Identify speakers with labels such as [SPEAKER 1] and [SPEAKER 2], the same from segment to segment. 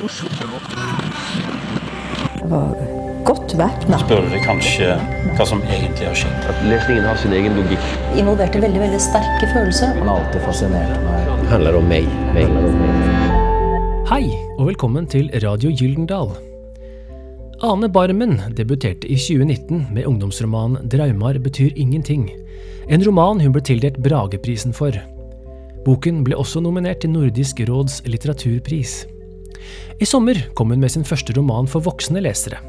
[SPEAKER 1] Jeg var godt væpna.
[SPEAKER 2] Spør dere kanskje hva som egentlig har skjedd?
[SPEAKER 3] At lesningen har sin egen logikk.
[SPEAKER 1] Involverte veldig veldig sterke følelser.
[SPEAKER 4] Han har alltid fascinert meg.
[SPEAKER 3] Det handler om meg. meg.
[SPEAKER 5] Hei, og velkommen til Radio Gyldendal. Ane Barmen debuterte i 2019 med ungdomsromanen 'Draumar betyr ingenting', en roman hun ble tildelt Brageprisen for. Boken ble også nominert til Nordisk råds litteraturpris. I sommer kom hun med sin første roman for voksne lesere.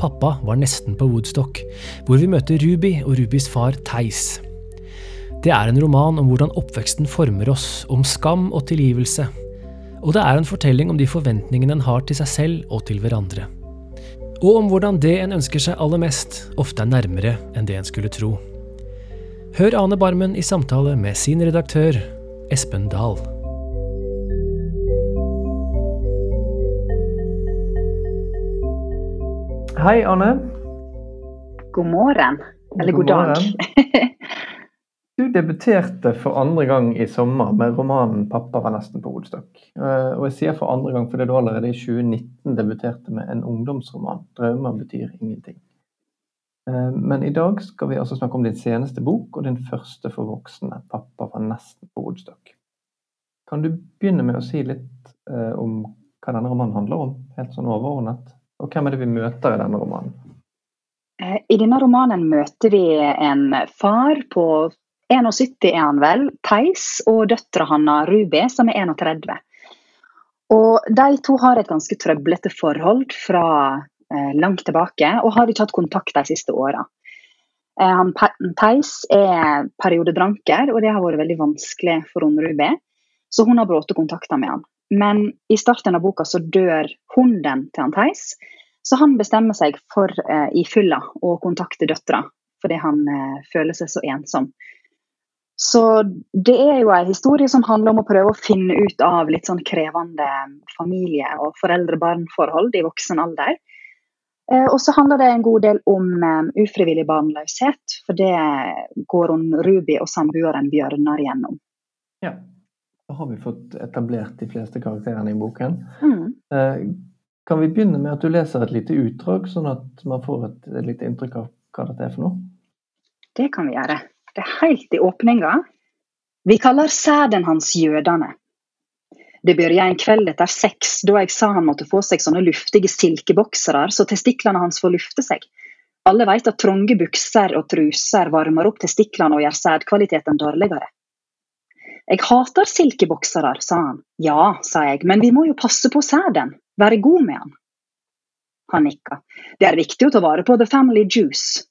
[SPEAKER 5] 'Pappa var nesten på Woodstock', hvor vi møter Ruby og Rubys far Theis. Det er en roman om hvordan oppveksten former oss, om skam og tilgivelse. Og det er en fortelling om de forventningene en har til seg selv og til hverandre. Og om hvordan det en ønsker seg aller mest, ofte er nærmere enn det en skulle tro. Hør Ane Barmen i samtale med sin redaktør, Espen Dahl.
[SPEAKER 6] Hei, Anne.
[SPEAKER 7] God morgen. Eller god,
[SPEAKER 6] God
[SPEAKER 7] dag.
[SPEAKER 6] Du debuterte for andre gang i sommer med romanen 'Pappa var nesten på Woodstock'. Eh, Og jeg sier for andre gang fordi du allerede i 2019 debuterte med en ungdomsroman. 'Drømmer betyr ingenting'. Eh, Men i dag skal vi altså snakke om din seneste bok og din første for voksne. 'Pappa var nesten på Woodstock'. Kan du begynne med å si litt eh, om hva denne romanen handler om, helt sånn overordnet? Og hvem er det vi møter i denne romanen?
[SPEAKER 7] Eh, I denne romanen møter vi en far på 71 er han vel, Theis, og døtra hans Ruby, som er 31. Og de to har et ganske trøblete forhold fra eh, langt tilbake, og har ikke hatt kontakt de siste åra. Eh, Theis er periodedranker, og det har vært veldig vanskelig for hun Ruby. Så hun har brutt kontakten med han. Men i starten av boka så dør hunden til han Theis. Så han bestemmer seg for eh, i fylla å kontakte døtra, fordi han eh, føler seg så ensom. Så det er jo en historie som handler om å prøve å finne ut av litt sånn krevende familie- og foreldre-barn-forhold i voksen alder. Eh, og så handler det en god del om eh, ufrivillig barnløshet, for det går hun Ruby og samboeren Bjørnar gjennom.
[SPEAKER 6] Ja, har vi fått etablert de fleste karakterene i boken.
[SPEAKER 7] Mm.
[SPEAKER 6] Eh, Kan vi begynne med at du leser et lite utdrag, sånn at man får et, et lite inntrykk av hva dette er for noe?
[SPEAKER 7] Det kan vi gjøre. Det er helt i åpninga. Vi kaller sæden hans jødene. Det begynte en kveld etter seks, da jeg sa han måtte få seg sånne luftige silkeboksere, så testiklene hans får lufte seg. Alle vet at trange bukser og truser varmer opp testiklene og gjør sædkvaliteten dårligere. Jeg hater silkeboksere, sa han. Ja, sa jeg, men vi må jo passe på sæden, være god med han. Han nikka. Det er viktig å ta vare på the family juice.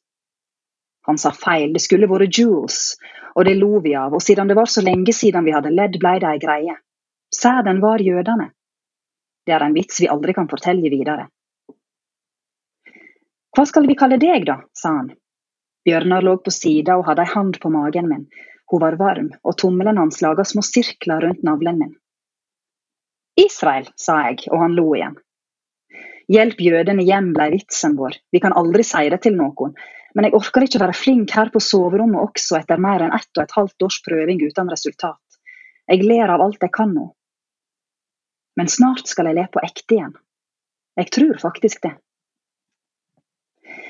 [SPEAKER 7] Han sa feil, det skulle vært jewels, og det lo vi av, og siden det var så lenge siden vi hadde ledd, blei det ei greie. Sæden var jødene. Det er en vits vi aldri kan fortelle videre. Hva skal vi kalle deg, da? sa han. Bjørnar lå på sida og hadde ei hand på magen min. Hun var varm, og tommelen hans laga små sirkler rundt navlen min. Israel, sa jeg, og han lo igjen. Hjelp jødene hjem, blei vitsen vår, vi kan aldri si det til noen, men jeg orker ikke være flink her på soverommet også etter mer enn ett og et halvt års prøving uten resultat. Jeg ler av alt jeg kan nå. Men snart skal jeg le på ekte igjen. Jeg tror faktisk det.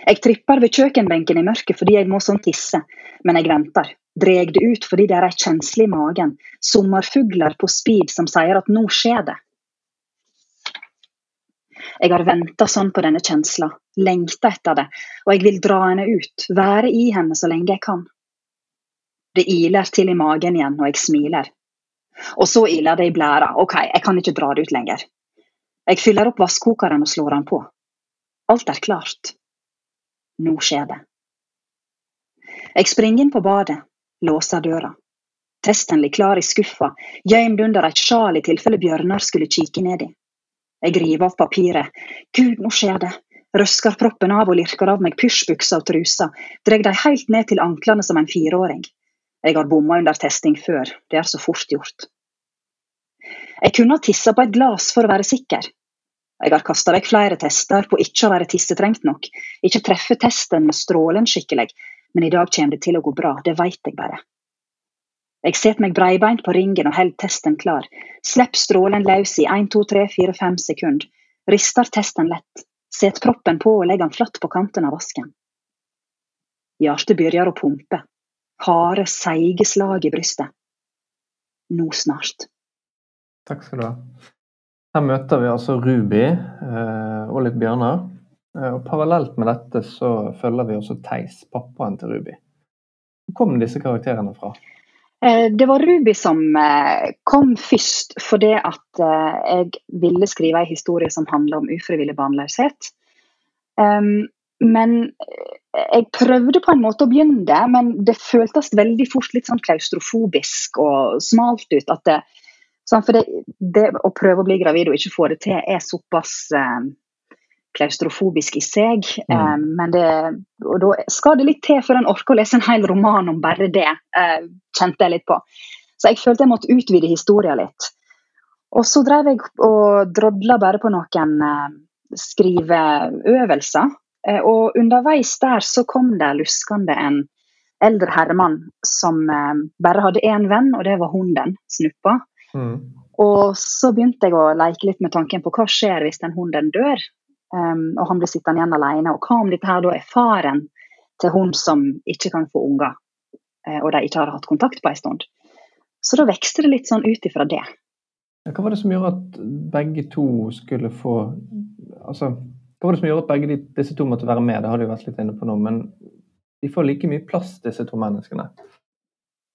[SPEAKER 7] Jeg tripper ved kjøkkenbenken i mørket fordi jeg må sånn tisse, men jeg venter. Dreg det ut fordi det er kjensle i magen, sommerfugler på speed som sier at nå skjer det. Jeg har venta sånn på denne kjensla, lengta etter det, og jeg vil dra henne ut, være i henne så lenge jeg kan. Det iler til i magen igjen, og jeg smiler. Og så iler det i blæra, ok, jeg kan ikke dra det ut lenger. Jeg fyller opp vasskokeren og slår den på. Alt er klart. Nå skjer det. Jeg springer inn på badet, låser døra. Testen ligger klar i skuffa, gjemt under et sjal i tilfelle Bjørnar skulle kikke nedi. Jeg river av papiret. Gud, nå skjer det. Røsker proppen av og lirker av meg pysjbuksa og trusa, dreg de helt ned til anklene som en fireåring. Jeg har bomma under testing før, det er så fort gjort. Jeg kunne ha tissa på et glass for å være sikker. Jeg har kasta vekk flere tester på ikke å være tissetrengt nok, ikke treffe testen med strålen skikkelig, men i dag kommer det til å gå bra, det veit jeg bare. Jeg setter meg breibeint på ringen og holder testen klar. Slipp strålen løs i 1, 2, 3, 4, 5 sekunder. Rister testen lett, set proppen på og legger den flatt på kanten av vasken. Hjertet begynner å pumpe. Harde, seige slag i brystet. Nå snart.
[SPEAKER 6] Takk skal du ha. Her møter vi altså Ruby eh, og litt bjørner. Eh, og Parallelt med dette så følger vi også Theis, pappaen til Ruby. Hvor kom disse karakterene fra?
[SPEAKER 7] Eh, det var Ruby som eh, kom først fordi at jeg ville skrive en historie som handler om ufrivillig barnløshet. Um, men jeg prøvde på en måte å begynne det, men det føltes veldig fort litt sånn klaustrofobisk og smalt ut. at det, sånn, For det, det, å prøve å bli gravid og ikke få det til er såpass klaustrofobisk i seg. Mm. Um, men det, og da skal det litt til før en orker å lese en hel roman om bare det, uh, kjente jeg litt på. Så jeg følte jeg måtte utvide historien litt. Og så drev jeg og drodla bare på noen uh, skriveøvelser. Uh, og underveis der så kom det luskende en eldre herremann som bare hadde én venn, og det var hunden, Snuppa. Mm. Og så begynte jeg å leke litt med tanken på hva skjer hvis den hunden dør. Um, og han blir sittende igjen alene. Og hva om dette her da er faren til hun som ikke kan få unger, uh, og de ikke har hatt kontakt på en stund? Så da vokste det litt sånn ut ifra det.
[SPEAKER 6] Hva var det som gjorde at begge to skulle få Altså, hva var det som gjorde at begge disse to måtte være med? Det har de jo vært litt inne på nå, men de får like mye plass, disse to menneskene.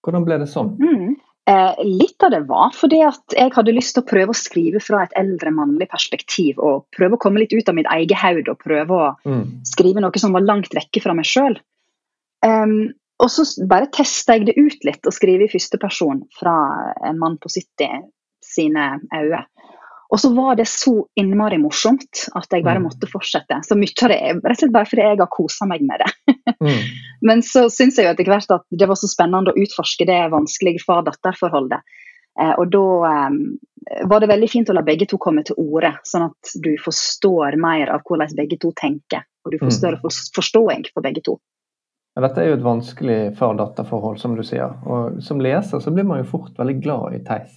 [SPEAKER 6] Hvordan ble det sånn?
[SPEAKER 7] Mm. Eh, litt av det var fordi at jeg hadde lyst til å prøve å skrive fra et eldre mannlig perspektiv. Og prøve å komme litt ut av mitt eget hode og prøve å mm. skrive noe som var langt vekke fra meg sjøl. Um, og så bare testa jeg det ut litt og skrive i første person fra en mann på 70 sine øyne. Og så var det så innmari morsomt at jeg bare mm. måtte fortsette. Så mye av det er rett og slett bare fordi jeg har kosa meg med det. mm. Men så syns jeg jo etter hvert at det var så spennende å utforske det vanskelige far-datter-forholdet. Eh, og da eh, var det veldig fint å la begge to komme til orde, sånn at du forstår mer av hvordan begge to tenker. Og du får mm. større forståing for begge to.
[SPEAKER 6] Ja, dette er jo et vanskelig far-datter-forhold, som du sier. Og som leser så blir man jo fort veldig glad i Theis.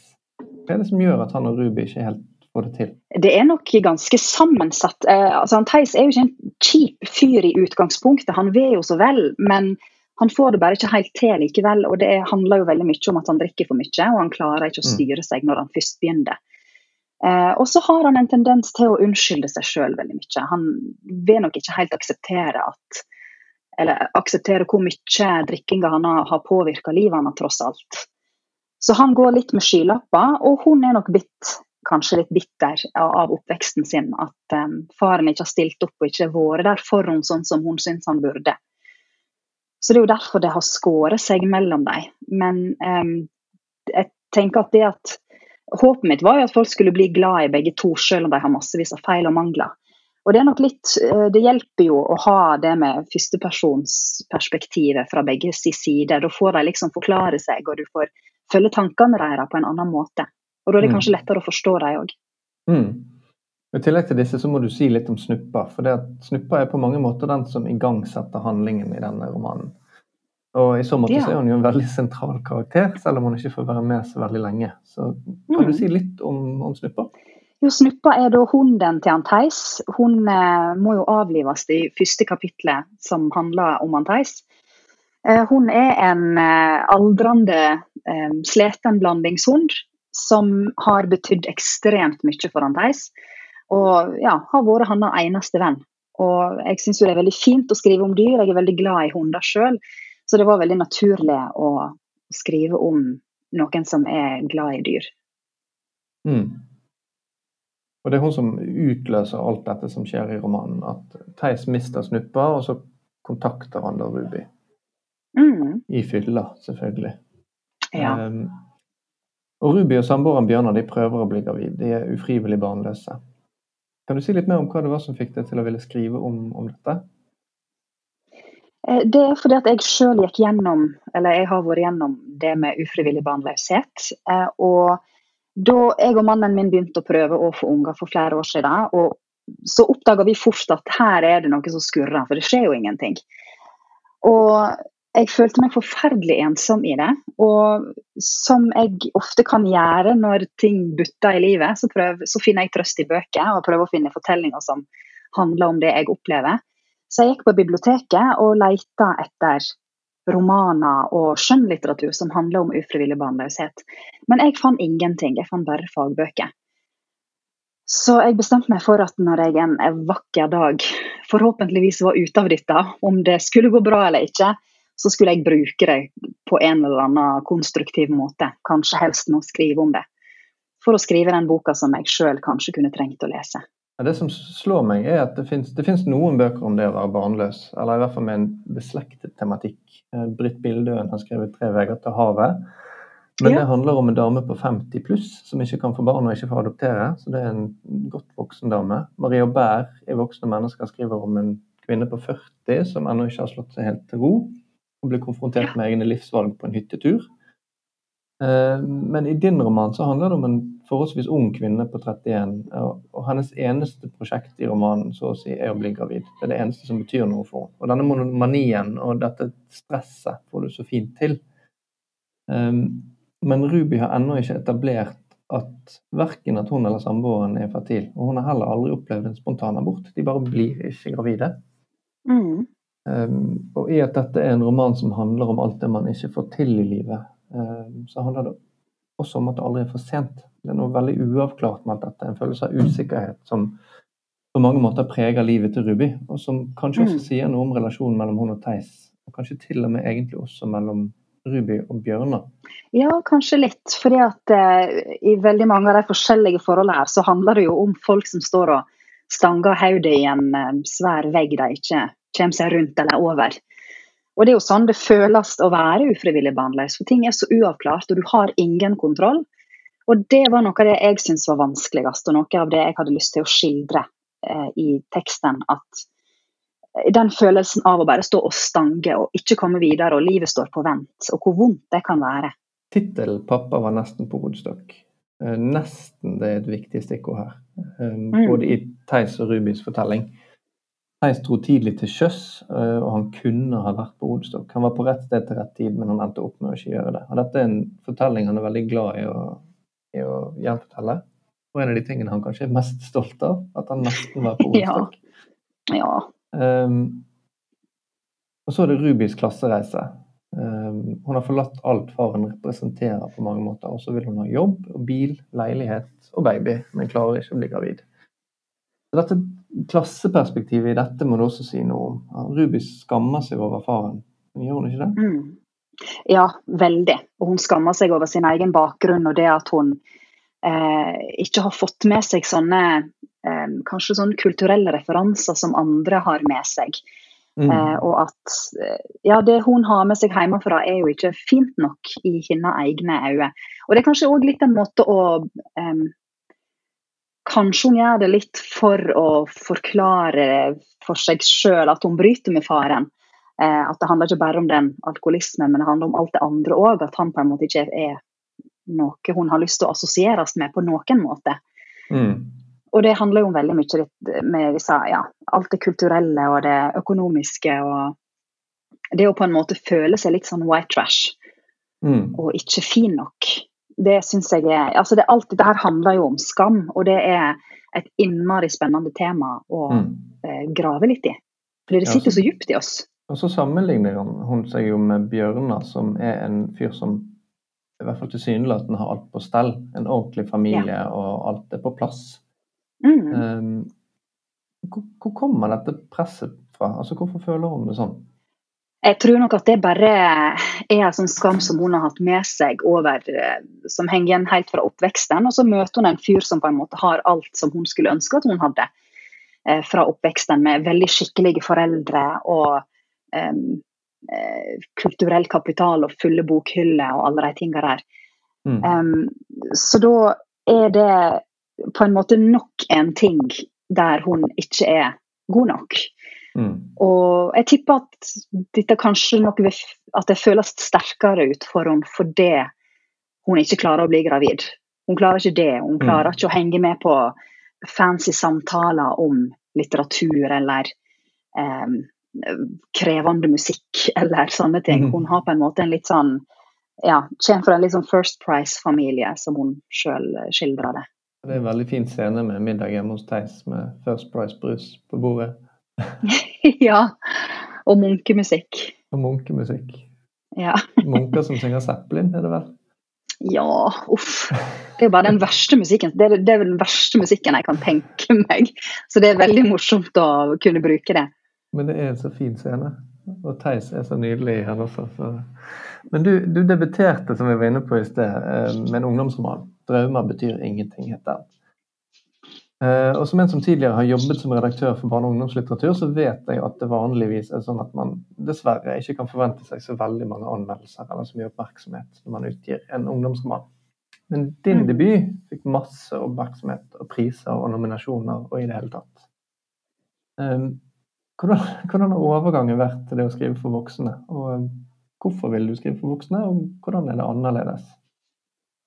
[SPEAKER 6] Hva er det som gjør at han og Ruby ikke helt få det til?
[SPEAKER 7] Det er nok ganske sammensatt. Eh, altså, Theis er jo ikke en kjip fyr i utgangspunktet, han vil jo så vel. Men han får det bare ikke helt til likevel. Og det handler jo veldig mye om at han drikker for mye, og han klarer ikke å mm. styre seg når han først begynner. Eh, og så har han en tendens til å unnskylde seg sjøl veldig mye. Han vil nok ikke helt akseptere at eller akseptere hvor mye drikkinga han har, har påvirka livet hans, tross alt. Så han går litt med skylapper, og hun er nok blitt kanskje litt bitter av oppveksten sin. At um, faren ikke har stilt opp og ikke vært der for henne sånn som hun syns han burde. Så det er jo derfor det har skåret seg mellom dem. Men um, jeg tenker at det at Håpet mitt var jo at folk skulle bli glad i begge to, selv om de har massevis av feil og mangler. Og Det er nok litt, eh, det hjelper jo å ha det med førstepersonsperspektivet fra begge side. Da får de liksom forklare seg, og du får følge tankene deres på en annen måte. Og da er det mm. kanskje lettere å forstå dem òg.
[SPEAKER 6] Mm. I tillegg til disse så må du si litt om Snuppa. For det at Snuppa er på mange måter den som igangsetter handlingen i denne romanen. Og i så måte ja. så er hun jo en veldig sentral karakter, selv om hun ikke får være med så veldig lenge. Så kan mm. du si litt om, om Snuppa?
[SPEAKER 7] Jo, Snuppa er da hunden til Antheis. Hun eh, må jo avlives i første kapitlet som handler om Antheis. Eh, hun er en eh, aldrende, eh, sliten blandingshund som har betydd ekstremt mye for Theis. Og ja, har vært hans eneste venn. Og jeg syns det er veldig fint å skrive om dyr, jeg er veldig glad i hunder sjøl. Så det var veldig naturlig å skrive om noen som er glad i dyr.
[SPEAKER 6] Mm. Og det er hun som utløser alt dette som skjer i romanen. At Theis mister snuppa, og så kontakter han da Ruby. Mm. I fylla, selvfølgelig. Ja. Um, og Ruby og samboeren Bjørnar de prøver å bli gravid. De er ufrivillig barnløse. Kan du si litt mer om hva det var som fikk deg til å ville skrive om, om dette?
[SPEAKER 7] Eh, det er fordi at jeg sjøl gikk gjennom, eller jeg har vært gjennom det med ufrivillig barnløshet. Eh, og da jeg og mannen min begynte å prøve å få unger for flere år siden, og så oppdaga vi fort at her er det noe som skurrer, for det skjer jo ingenting. Og jeg følte meg forferdelig ensom i det. Og som jeg ofte kan gjøre når ting butter i livet, så, prøv, så finner jeg trøst i bøker og prøver å finne fortellinger som handler om det jeg opplever. Så jeg gikk på biblioteket og leita etter romaner og skjønnlitteratur som handler om ufrivillig barnløshet. Men jeg fant ingenting, jeg fant bare fagbøker. Så jeg bestemte meg for at når jeg en, vakker dag forhåpentligvis var ute av dette, om det skulle gå bra eller ikke, så skulle jeg bruke det på en eller annen konstruktiv måte. Kanskje helst med å skrive om det. For å skrive den boka som jeg sjøl kanskje kunne trengt å lese.
[SPEAKER 6] Ja, det som slår meg, er at det finnes noen bøker om det å være barnløs. Eller i hvert fall med en beslektet tematikk. Eh, Britt Bildøen har skrevet 'Tre veier til havet'. Men ja. det handler om en dame på 50 pluss som ikke kan få barn og ikke får adoptere. Så det er en godt voksen dame. Maria Bær i 'Voksne mennesker' skriver om en kvinne på 40 som ennå ikke har slått seg helt til ro. Og blir konfrontert med egne livsvalg på en hyttetur. Eh, men i din roman så handler det om en forholdsvis ung kvinne på 31. Og hennes eneste prosjekt i romanen så å si, er å bli gravid. Det er det eneste som betyr noe for henne. Og denne monomanien og dette stresset får du så fint til. Eh, men Ruby har ennå ikke etablert at verken at hun eller samboeren er fertil. Og hun har heller aldri opplevd en spontan abort. De bare blir ikke gravide. Mm. Um, og i at dette er en roman som handler om alt det man ikke får til i livet, Ehm, så handler det også om at det aldri er for sent. Det er noe veldig uavklart med alt dette. En følelse av usikkerhet som på mange måter preger livet til Ruby, og som kanskje også mm. sier noe om relasjonen mellom hun og Theis. Og kanskje til og med egentlig også mellom Ruby og Bjørnar?
[SPEAKER 7] Ja, kanskje litt. fordi at eh, i veldig mange av de forskjellige forholdene her, så handler det jo om folk som står og stanger hodet i en eh, svær vegg de ikke kommer seg rundt eller over. Og det er jo sånn det føles å være ufrivillig barnløs, for ting er så uavklart, og du har ingen kontroll. Og det var noe av det jeg syntes var vanskeligst, og noe av det jeg hadde lyst til å skildre eh, i teksten. At eh, den følelsen av å bare stå og stange og ikke komme videre, og livet står på vent, og hvor vondt det kan være.
[SPEAKER 6] Tittelen 'Pappa var nesten på hodestokk'. Eh, nesten det er et viktig stikkord her. Eh, mm. Både i Theis og Rubins fortelling. Theis dro tidlig til sjøs, eh, og han kunne ha vært på Odestokk. Han var på rett sted til rett tid, men han endte opp med å ikke gjøre det. Og dette er en fortelling han er veldig glad i å, i å gjenfortelle. Og en av de tingene han kanskje er mest stolt av, at han nesten var på Odestokk.
[SPEAKER 7] Ja. ja.
[SPEAKER 6] Um, og så er det Rubis klassereise. Um, hun har forlatt alt faren representerer på mange måter. Og så vil hun ha jobb, og bil, leilighet og baby, men klarer ikke å bli gravid. Så dette klasseperspektivet i dette må du også si noe om. Ruby skammer seg over faren. Gjør hun ikke det?
[SPEAKER 7] Mm. Ja, veldig. Og hun skammer seg over sin egen bakgrunn og det at hun eh, ikke har fått med seg sånne eh, kanskje sånne kulturelle referanser som andre har med seg. Mm. Eh, og at eh, ja, det hun har med seg hjemmefra er jo ikke fint nok i hennes egne øyne. Og det er kanskje òg litt en måte å eh, Kanskje hun gjør det litt for å forklare for seg sjøl at hun bryter med faren. Eh, at det handler ikke bare om den alkoholismen, men det handler om alt det andre òg. At han på en måte ikke er noe hun har lyst til å assosieres med på noen måte. Mm. Og det handler jo veldig mye med disse, ja, alt det kulturelle og det økonomiske. og Det å på en måte føle seg litt sånn white trash mm. og ikke fin nok det syns jeg er altså det, Alt dette her handler jo om skam, og det er et innmari spennende tema å mm. eh, grave litt i. Fordi det sitter ja, så, så djupt i oss.
[SPEAKER 6] Og så sammenligner hun seg jo med Bjørnar, som er en fyr som i hvert fall tilsynelatende har alt på stell. En ordentlig familie, ja. og alt er på plass. Mm. Um, hvor, hvor, kommer dette presset fra? Altså, Hvorfor føler hun det sånn?
[SPEAKER 7] Jeg tror nok at det bare er en sånn skam som hun har hatt med seg over, eh, som henger igjen helt fra oppveksten. Og så møter hun en fyr som på en måte har alt som hun skulle ønske at hun hadde eh, fra oppveksten, med veldig skikkelige foreldre og um, kulturell kapital og fulle bokhyller og alle de tinga der. Mm. Um, så da er det på en måte nok en ting der hun ikke er god nok. Mm. Og jeg tipper at dette kanskje noe vil, at det føles sterkere ut for henne fordi hun ikke klarer å bli gravid. Hun klarer ikke det. Hun mm. klarer ikke å henge med på fancy samtaler om litteratur eller eh, krevende musikk eller sånne ting.
[SPEAKER 6] Mhm.
[SPEAKER 7] Hun har på en måte en litt sånn ja, Kommer fra en litt sånn First Price-familie, som hun sjøl skildrer det.
[SPEAKER 6] Det er en veldig fin scene med middag hjemme hos Theis med First Price-brus på bordet.
[SPEAKER 7] ja. Og munkemusikk.
[SPEAKER 6] Og munkemusikk.
[SPEAKER 7] Ja.
[SPEAKER 6] Munker som synger Zeppelin, er det vel?
[SPEAKER 7] ja, uff. Det er jo bare den verste musikken. Det er, det er den verste musikken jeg kan tenke meg. Så det er veldig morsomt å kunne bruke det.
[SPEAKER 6] Men det er en så fin scene. Og Theis er så nydelig her også. Så. Men du, du debuterte, som vi var inne på i sted, eh, med en ungdomsroman. 'Drømmer betyr ingenting', heter den. Eh, Og som en som tidligere har jobbet som redaktør for barne- og ungdomslitteratur, så vet jeg at det vanligvis er sånn at man dessverre ikke kan forvente seg så veldig mange anmeldelser eller så mye oppmerksomhet når man utgir en ungdomsroman. Men din
[SPEAKER 7] Mm.
[SPEAKER 6] debut fikk masse oppmerksomhet og priser og nominasjoner og i det hele tatt. Eh, Hvordan, hvordan har overgangen vært til det å skrive for voksne? Og hvorfor vil du skrive for voksne, og hvordan er det annerledes?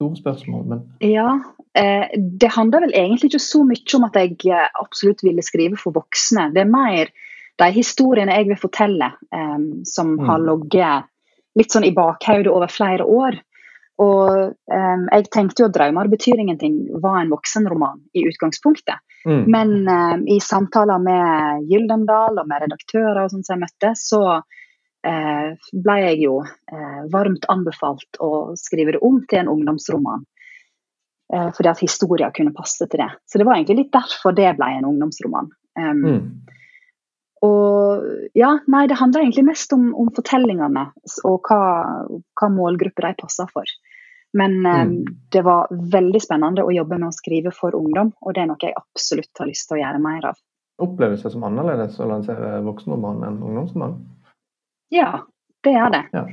[SPEAKER 6] Store spørsmål, men
[SPEAKER 7] Ja, eh, det handler vel egentlig ikke så mye om at jeg eh, absolutt ville skrive for voksne. Det er mer de historiene jeg vil fortelle, eh, som
[SPEAKER 6] Mm.
[SPEAKER 7] har ligget litt sånn i bakhodet over flere år. Og eh, jeg tenkte jo at 'Drømmer betyr ingenting' var en voksenroman i utgangspunktet.
[SPEAKER 6] mm.
[SPEAKER 7] Men eh, i samtaler med Gyldendal og med redaktører og sånn som jeg møtte, så ble jeg jo eh, varmt anbefalt å skrive det om til en ungdomsroman. Eh, fordi at historier kunne passe til det. Så det var egentlig litt derfor det ble en ungdomsroman. Um,
[SPEAKER 6] Mm.
[SPEAKER 7] Og ja, nei, det handler egentlig mest om, om fortellingene og hva, hva målgruppe de passer for. Men eh,
[SPEAKER 6] Mm.
[SPEAKER 7] det var veldig spennende å jobbe med å skrive for ungdom, og det er noe jeg absolutt har lyst til å gjøre mer av.
[SPEAKER 6] Oppleves det som annerledes å lansere voksenroman enn ungdomsroman?
[SPEAKER 7] Ja, det er det.
[SPEAKER 6] Ja.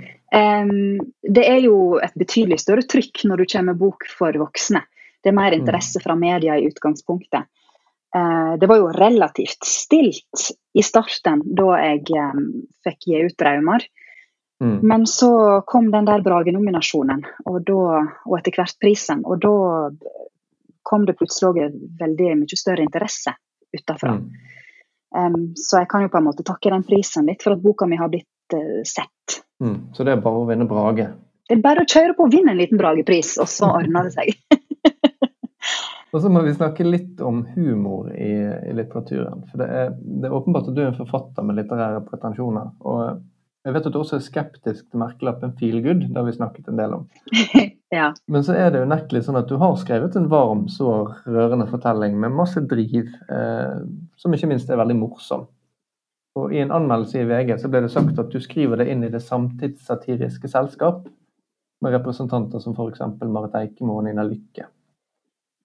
[SPEAKER 7] Um, det er jo et betydelig større trykk når du kommer med bok for voksne. Det er mer
[SPEAKER 6] Mm.
[SPEAKER 7] interesse fra media i utgangspunktet. Uh, det var jo relativt stilt i starten da jeg um, fikk gi ut 'Draumar'.
[SPEAKER 6] Mm.
[SPEAKER 7] Men så kom den der Brage-nominasjonen, og, og etter hvert prisen. Og da kom det plutselig også veldig mye større interesse utenfra.
[SPEAKER 6] Mm.
[SPEAKER 7] Um, så jeg kan jo på en måte takke den prisen litt for at boka mi har blitt eh, sett.
[SPEAKER 6] Mm. Så det er bare å vinne Brage.
[SPEAKER 7] Det er bare å kjøre på og vinne en liten Bragepris, og så ordner det seg.
[SPEAKER 6] Og så må vi snakke litt om humor i, i litteraturen. For det er, det er åpenbart at du er en forfatter med litterære pretensjoner. Og jeg vet at du også er skeptisk til merkelappen 'feel good', det har vi snakket en del om.
[SPEAKER 7] ja.
[SPEAKER 6] Men så er det unektelig sånn at du har skrevet en varm, sår, rørende fortelling med masse driv, eh, som ikke minst er veldig morsom. Og I en anmeldelse i VG så ble det sagt at du skriver det inn i det samtidssatiriske selskap, med representanter som f.eks. Marit Eikemo og Nina Lykke.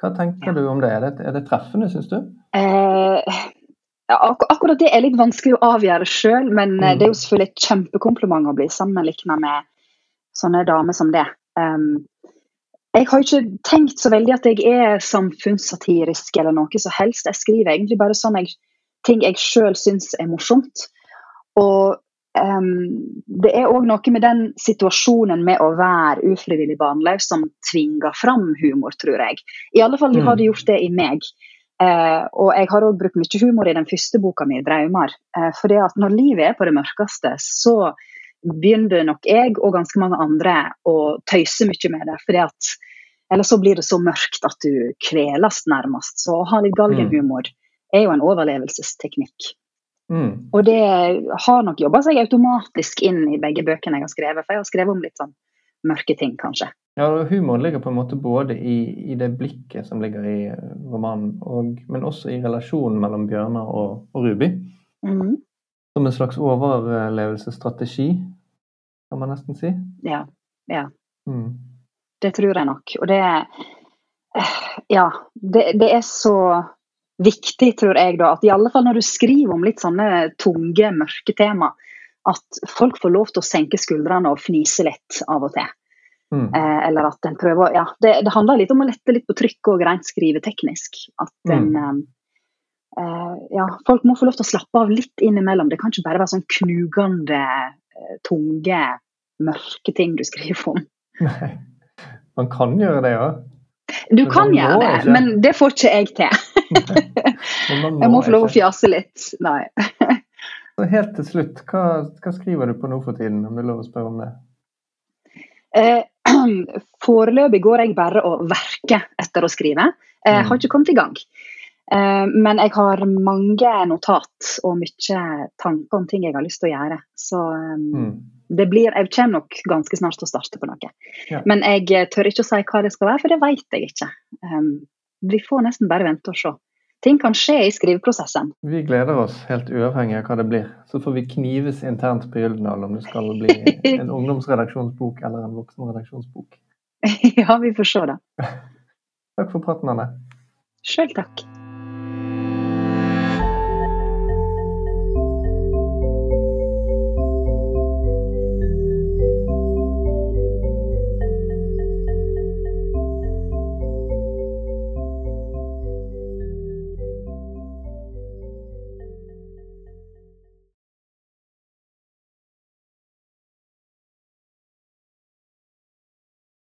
[SPEAKER 6] Hva tenker
[SPEAKER 7] Ja.
[SPEAKER 6] du om det? Er det, er det treffende, syns du?
[SPEAKER 7] Eh, ja, ak akkurat det er litt vanskelig å avgjøre sjøl, men
[SPEAKER 6] Mm.
[SPEAKER 7] det er jo selvfølgelig et kjempekompliment å bli sammenligna med sånne damer som det. Um, jeg har ikke tenkt så veldig at jeg er samfunnssatirisk eller noe som helst. Jeg skriver egentlig bare sånn jeg, ting jeg sjøl syns er morsomt. Og um, det er òg noe med den situasjonen med å være ufrivillig barnløs som tvinger fram humor, tror jeg. I alle fall
[SPEAKER 6] Mm.
[SPEAKER 7] har det gjort det i meg. Uh, og jeg har òg brukt mye humor i den første boka mi, 'Draumar'. Uh, fordi at når livet er på det mørkeste, så begynner nok jeg og ganske mange andre å tøyse mye med det. fordi at Eller så blir det så mørkt at du kveles nærmest. Så å ha litt galgenhumor er jo en overlevelsesteknikk.
[SPEAKER 6] Mm.
[SPEAKER 7] Og det har nok jobba seg automatisk inn i begge bøkene jeg har skrevet. For jeg har skrevet om litt sånn mørke ting, kanskje.
[SPEAKER 6] Ja, og Humoren ligger på en måte både i, i det blikket som ligger i romanen, og, men også i relasjonen mellom Bjørnar og, og Ruby.
[SPEAKER 7] Mm.
[SPEAKER 6] Som en slags overlevelsesstrategi, kan man nesten si.
[SPEAKER 7] Ja. ja.
[SPEAKER 6] Mm.
[SPEAKER 7] Det tror jeg nok. Og det eh, Ja. Det, det er så viktig, tror jeg, da, at i alle fall når du skriver om litt sånne tunge, mørke tema, at folk får lov til å senke skuldrene og fnise litt av og til.
[SPEAKER 6] Mm.
[SPEAKER 7] Eh, eller at en prøver Ja, det, det handler litt om å lette litt på trykket og rent skriveteknisk. At en mm. eh, Ja, folk må få lov til å slappe av litt innimellom. Det kan ikke bare være sånn knugende, eh, tunge, mørke ting du skriver om.
[SPEAKER 6] Nei. Man kan gjøre det, ja.
[SPEAKER 7] Du
[SPEAKER 6] Men
[SPEAKER 7] kan gjøre det,
[SPEAKER 6] ikke.
[SPEAKER 7] men det får ikke jeg til. Jeg må få lov å fjase litt. Nei.
[SPEAKER 6] Helt til slutt, hva, hva skriver du på nå for tiden, om det er lov å spørre om det?
[SPEAKER 7] Eh, foreløpig går jeg bare og verker etter å skrive. Jeg
[SPEAKER 6] Mm.
[SPEAKER 7] har ikke kommet i gang. Eh, men jeg har mange notat og mye tanker om ting jeg har lyst til å gjøre. Så eh,
[SPEAKER 6] Mm.
[SPEAKER 7] det blir, jeg kommer nok ganske snart til å starte på noe.
[SPEAKER 6] Ja.
[SPEAKER 7] Men jeg tør ikke å si hva det skal være, for det vet jeg ikke. Um, vi får nesten bare vente og se. Ting kan skje i skriveprosessen.
[SPEAKER 6] Vi gleder oss, helt uavhengig av hva det blir. Så får vi knives internt på Gyldendal om det skal bli en ungdomsredaksjonsbok eller en voksenredaksjonsbok.
[SPEAKER 7] ja, vi får se, da.
[SPEAKER 6] Takk for praten, Anne.
[SPEAKER 7] Sjøl takk.